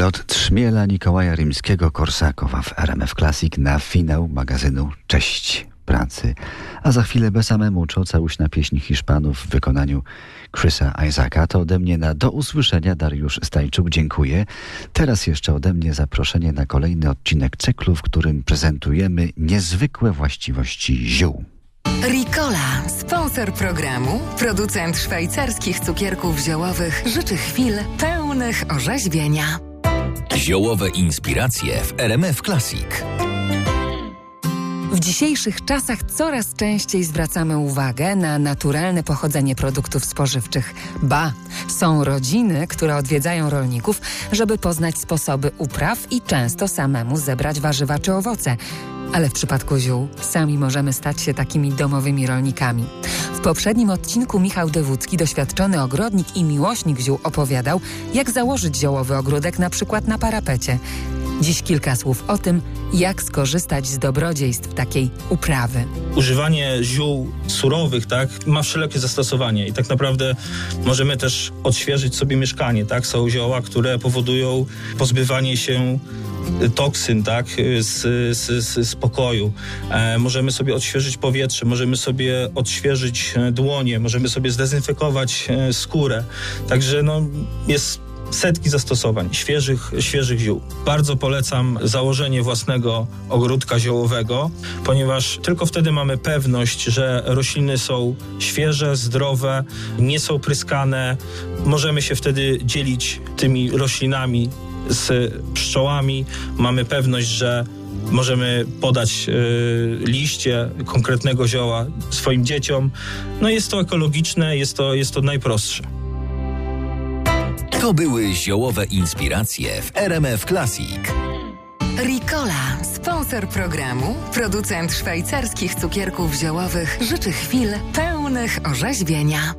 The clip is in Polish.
Lot Trzmiela Nikołaja Rimskiego-Korsakowa w RMF Classic na finał magazynu Cześć Pracy. A za chwilę bez samemu całuśna pieśń Hiszpanów w wykonaniu Chrisa Isaaca. To ode mnie na do usłyszenia Dariusz Stajczuk. Dziękuję. Teraz jeszcze ode mnie zaproszenie na kolejny odcinek cyklu, w którym prezentujemy niezwykłe właściwości ziół. Ricola, sponsor programu, producent szwajcarskich cukierków ziołowych, życzy chwil pełnych orzeźwienia. Ziołowe inspiracje w RMF Classic. W dzisiejszych czasach coraz częściej zwracamy uwagę na naturalne pochodzenie produktów spożywczych. Ba, są rodziny, które odwiedzają rolników, żeby poznać sposoby upraw i często samemu zebrać warzywa czy owoce. Ale w przypadku ziół sami możemy stać się takimi domowymi rolnikami. W poprzednim odcinku Michał Dewódzki, doświadczony ogrodnik i miłośnik ziół opowiadał, jak założyć ziołowy ogródek na przykład na parapecie. Dziś kilka słów o tym, jak skorzystać z dobrodziejstw takiej uprawy. Używanie ziół surowych, tak, ma wszelkie zastosowanie i tak naprawdę możemy też odświeżyć sobie mieszkanie, tak. Są zioła, które powodują pozbywanie się toksyn, tak, z, z, z, z pokoju. E, możemy sobie odświeżyć powietrze, możemy sobie odświeżyć dłonie, możemy sobie zdezynfekować e, skórę. Także no, jest setki zastosowań świeżych, świeżych ziół. Bardzo polecam założenie własnego ogródka ziołowego, ponieważ tylko wtedy mamy pewność, że rośliny są świeże, zdrowe, nie są pryskane. Możemy się wtedy dzielić tymi roślinami z pszczołami. Mamy pewność, że możemy podać y, liście konkretnego zioła swoim dzieciom. No jest to ekologiczne, jest to, jest to najprostsze. To były ziołowe inspiracje w RMF Classic. Ricola, sponsor programu, producent szwajcarskich cukierków ziołowych, życzy chwil pełnych orzeźwienia.